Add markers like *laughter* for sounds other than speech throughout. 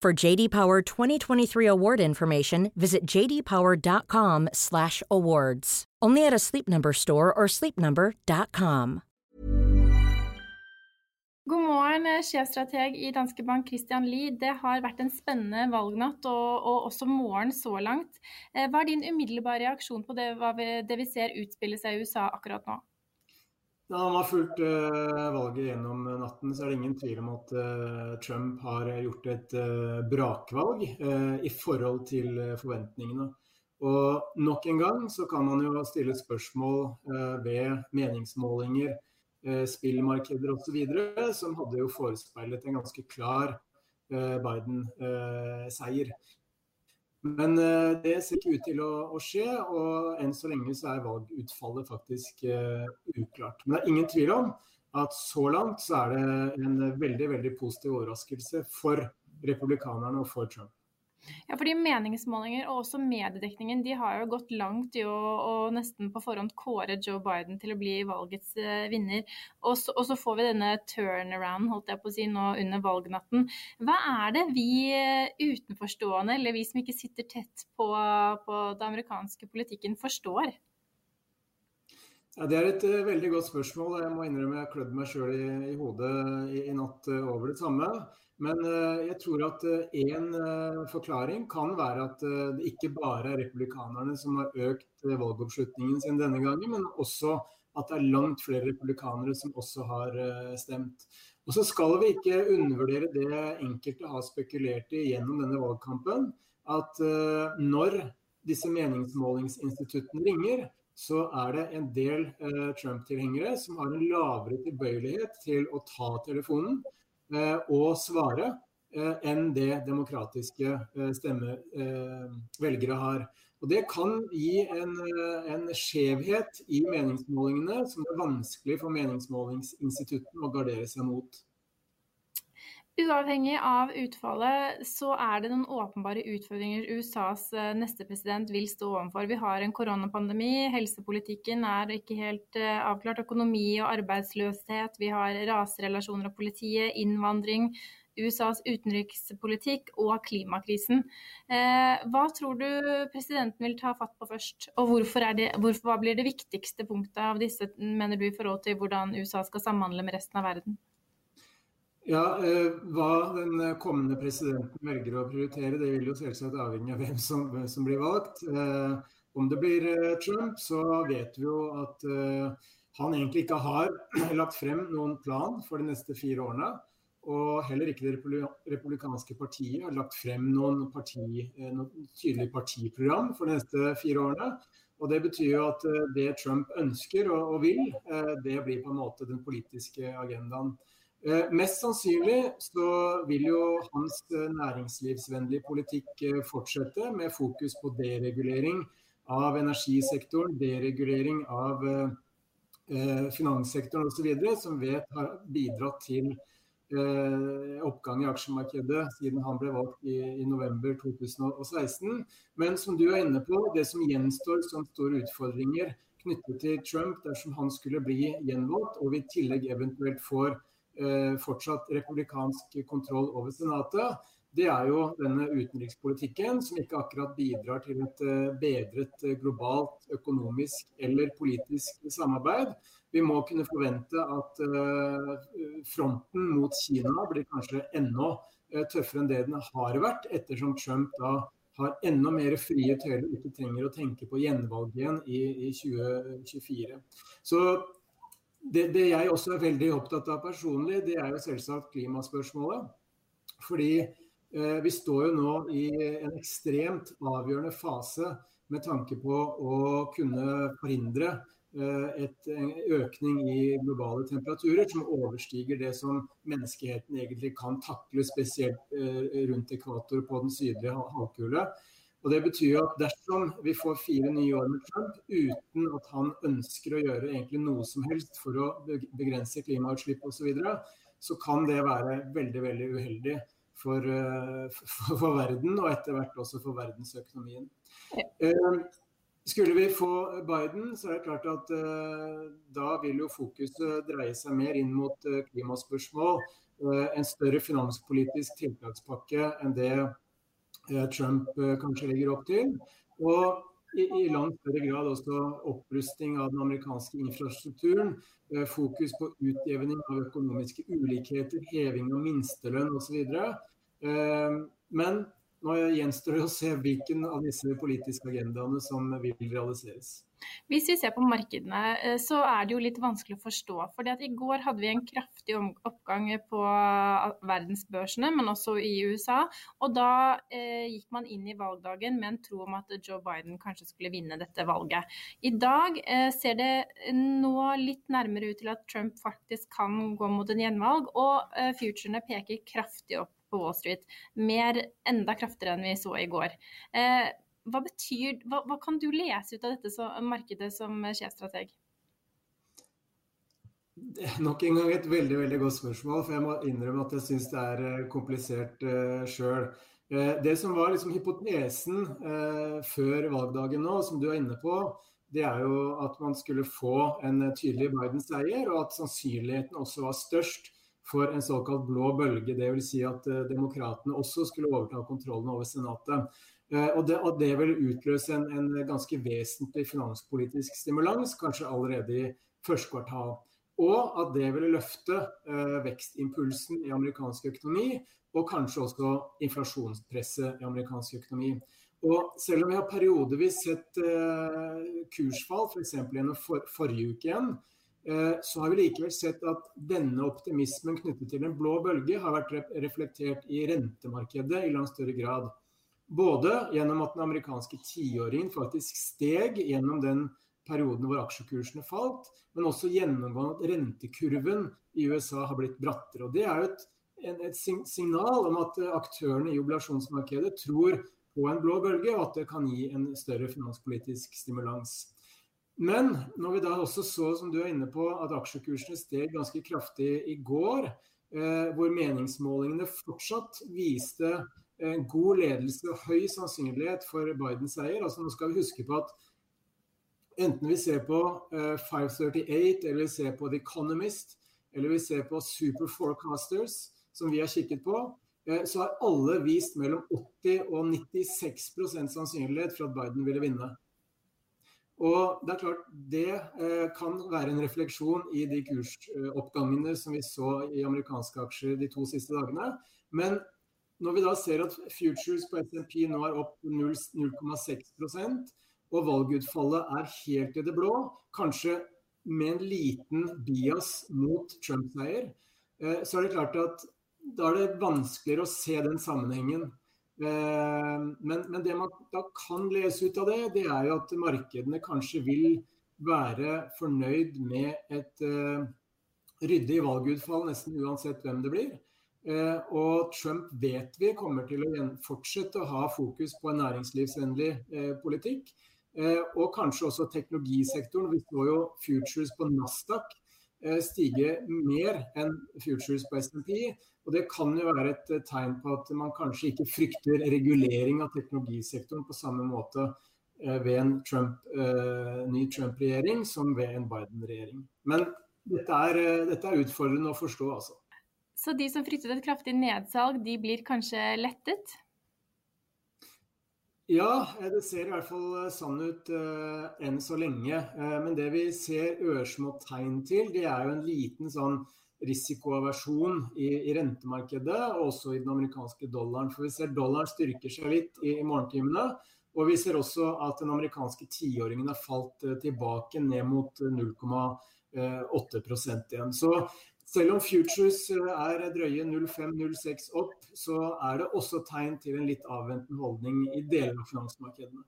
For JD Power 2023 award information, visit jdpower.com/awards. Only at a Sleep Number store or sleepnumber.com. God morgen, sjefstrateg i Danske Bank Christian Lie. Det har vært en spennende valgnatt og, og også morgen så langt. Eh, Hva er din umiddelbare reaksjon på det, det vi ser utspille seg i USA akkurat nå? Når man har fulgt uh, valget gjennom natten, så er det ingen tvil om at uh, Trump har gjort et uh, brakvalg i forhold til forventningene. Og nok en gang så kan man jo stille spørsmål ved meningsmålinger, spillmarkeder osv., som hadde jo forespeilet en ganske klar Biden-seier. Men det ser ikke ut til å, å, skje, og enn så lenge så er valgutfallet faktisk uh, uklart. Men det er ingen tvil om at så langt så er det en veldig veldig positiv overraskelse for republikanerne og for Trump. Ja, fordi Meningsmålinger og også mediedekningen de har jo gått langt i å, å nesten på forhånd kåre Joe Biden til å bli valgets uh, vinner. Og så, og så, får vi denne turnaround holdt jeg på å si, nå under valgnatten. Hva er det vi uh, utenforstående, eller vi som ikke sitter tett på, på den amerikanske politikken, forstår? Ja, Det er et uh, veldig godt spørsmål. Jeg må innrømme jeg har klødd meg sjøl i, i, hodet i, i natt over det samme. Men eh, jeg tror at én eh, eh, forklaring kan være at det ikke bare er republikanerne som har økt valgoppslutningen sin denne gangen, men også at det er langt flere republikanere som også har stemt. Og så skal vi ikke undervurdere det enkelte har spekulert i gjennom denne valgkampen, at når disse meningsmålingsinstituttene ringer, så er det en del Trump-tilhengere som har en lavere tilbøyelighet til å ta telefonen å eh, svare eh, enn det demokratiske eh, stemmevelgere har. Og Det kan gi en, en skjevhet i meningsmålingene som det er vanskelig for meningsmålingsinstituttene å gardere seg mot. Uavhengig av utfallet, så er det noen åpenbare utfordringer USAs neste president vil stå overfor. Vi har en koronapandemi, helsepolitikken er ikke helt avklart, økonomi og arbeidsløshet, vi har raserelasjoner og politiet, innvandring, USAs utenrikspolitikk og klimakrisen. Eh, hva tror du presidenten vil ta fatt på først, og hvorfor det, hvorfor, hva blir det viktigste punktet av disse, mener du, i forhold til hvordan USA skal samhandle med resten av verden? Ja, eh, Hva den kommende presidenten velger å prioritere, det vil jo selvsagt avhenge av hvem som, hvem som blir valgt. Eh, om det blir eh, Trump, så vet vi jo at eh, han egentlig ikke har *clears throat* lagt frem noen plan for de neste fire årene. Og heller ikke det republikanske partiet har lagt frem noen, parti, eh, noen tydelig partiprogram for de neste fire årene. Og Det betyr jo at eh, det Trump ønsker og vil, det blir på en måte den politiske agendaen. Eh, mest sannsynlig så vil jo hans eh, næringslivsvennlige politikk eh, fortsette, med fokus på deregulering av energisektoren, deregulering av finanssektoren osv., som vet har bidratt til oppgang i aksjemarkedet siden han ble valgt i, i, november 2016. Men som du er inne på, det som gjenstår som store utfordringer knyttet til Trump dersom han skulle bli gjenvalgt, og vi i tillegg eventuelt får fortsatt republikansk kontroll over Senatet, det er jo denne utenrikspolitikken som ikke akkurat bidrar til et eh, bedret eh, globalt økonomisk eller politisk samarbeid. Vi må kunne forvente at fronten mot Kina blir kanskje enda tøffere enn det den har vært, ettersom Trump da har enda mer frie tøyler ikke trenger å tenke på gjenvalg igjen i, i 2024. Så det, det, jeg også er veldig opptatt av personlig, det er jo selvsagt klimaspørsmålet. Fordi eh, vi står jo nå i en ekstremt avgjørende fase med tanke på å kunne forhindre eh, et, en økning i globale temperaturer som overstiger det som menneskeheten egentlig kan takle, spesielt eh, rundt ekvator på den sydlige halvkule. Og Det betyr jo at dersom vi får fire nye år med Trump uten at han ønsker å gjøre egentlig noe som helst for å begrense klimautslipp osv., så, videre, så kan det være veldig veldig uheldig for, eh, for, for verden, og etter hvert også for verdensøkonomien. Eh, skulle vi få Biden, så er det klart at uh, da vil jo fokuset dreie seg mer inn mot klimaspørsmål. En større finanspolitisk tiltakspakke enn det Eh, Trump eh, kanskje legger opp til. Og i, i, langt større grad også opprusting av den amerikanske infrastrukturen. Eh, fokus på utjevning av økonomiske ulikheter, heving av minstelønn osv. Men nå gjenstår det å se hvilken av disse politiske agendaene som vil realiseres. Hvis vi ser på markedene, eh, så er det jo litt vanskelig å forstå. at I går hadde vi en kraftig oppgang på eh, verdensbørsene, men også i USA. Og da eh, gikk man inn i valgdagen med en tro om at Joe Biden kanskje skulle vinne dette valget. I dag eh, ser det nå litt nærmere ut til at Trump faktisk kan gå mot en gjenvalg, og eh, futurene peker kraftig opp på Wall Street. Mer, enda kraftigere enn vi så i går. Eh, hva, betyr, hva, hva, kan du lese ut av dette så, markedet som sjefstrateg? Det er nok en gang et veldig veldig godt spørsmål, for jeg må innrømme at jeg syns det er eh, komplisert uh, sjøl. Uh, det som var liksom hypotesen uh, før valgdagen nå, som du er inne på, det er jo at man skulle få en tydelig Biden-seier, og at sannsynligheten også var størst for en såkalt blå bølge. Dvs. Si at uh, demokratene også skulle overta kontrollen over Senatet. Uh, og, det, det vil utløse en, en, ganske vesentlig finanspolitisk stimulans, kanskje allerede i første kvartal. Og at det ville løfte uh, vekstimpulsen i amerikansk økonomi, og kanskje også inflasjonspresset i amerikansk økonomi. Og selv om vi har periodevis sett kursfall, f.eks. gjennom for, forrige uke igjen, så har vi likevel sett at denne optimismen knyttet til en blå bølge har vært reflektert i rentemarkedet i langt større grad. Både gjennom at den amerikanske tiåringen faktisk steg gjennom den perioden hvor aksjekursene falt, men også gjennomgående at rentekurven i USA har blitt brattere. Og Det er jo et, et signal om at aktørene i oblasjonsmarkedet tror på en blå bølge, og at det kan gi en større finanspolitisk stimulans. Men når vi da også så, som du er inne på, at aksjekursene steg ganske kraftig i går, eh, hvor meningsmålingene fortsatt viste en god ledelse og høy sannsynlighet for Bidens seier. Altså nå skal vi huske på at enten vi ser på eh, 538, eller vi ser på The Economist, eller vi ser på Super Forecasters, som vi har kikket på, eh, så har alle vist mellom 80 og 96% sannsynlighet for at Biden ville vinne. Og Det er klart det eh, kan være en refleksjon i de kursoppgangene som vi så i amerikanske aksjer de to siste dagene. Men når vi da ser at futures på SMP nå er opp 0,6% og valgutfallet er helt i det blå, kanskje med en liten bias mot Trump-seier, eh, så er det klart at da er det vanskeligere å se den sammenhengen. Eh, men, men, det man da kan lese ut av det, det er jo at markedene kanskje vil være fornøyd med et uh, ryddig valgutfall nesten uansett hvem det blir. Uh, og Trump vet vi kommer til å fortsette å ha fokus på en næringslivsvennlig uh, politikk. og kanskje også teknologisektoren. Vi så jo futures på Nasdaq stige mer enn futures på SMP. Og Det kan jo være et eh, tegn på at man kanskje ikke frykter regulering av teknologisektoren på samme måte eh, ved en Trump, ny Trump-regjering som ved en Biden-regjering. Men dette er, dette er, utfordrende å forstå, altså. Så de som fryktet et kraftig nedsalg, de blir kanskje lettet? Ja, det ser i hvert fall sånn ut uh, enn så lenge. Uh, men det vi ser ørsmå tegn til, det er jo en liten sånn risikoaversjon i, i, rentemarkedet og også i den amerikanske dollaren. For vi ser dollaren styrker seg litt i, i morgentimene. Og vi ser også at den amerikanske tiåringen har falt eh, tilbake ned mot 0,8 igjen. Så selv om futures er drøye 0,5-0,6 opp, så er det også tegn til en litt avventende holdning i deler av finansmarkedene.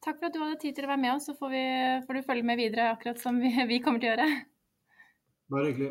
Takk for at du hadde tid til å være med oss, så får, vi, får du følge med videre akkurat som vi, vi kommer til å gjøre. Bare hyggelig.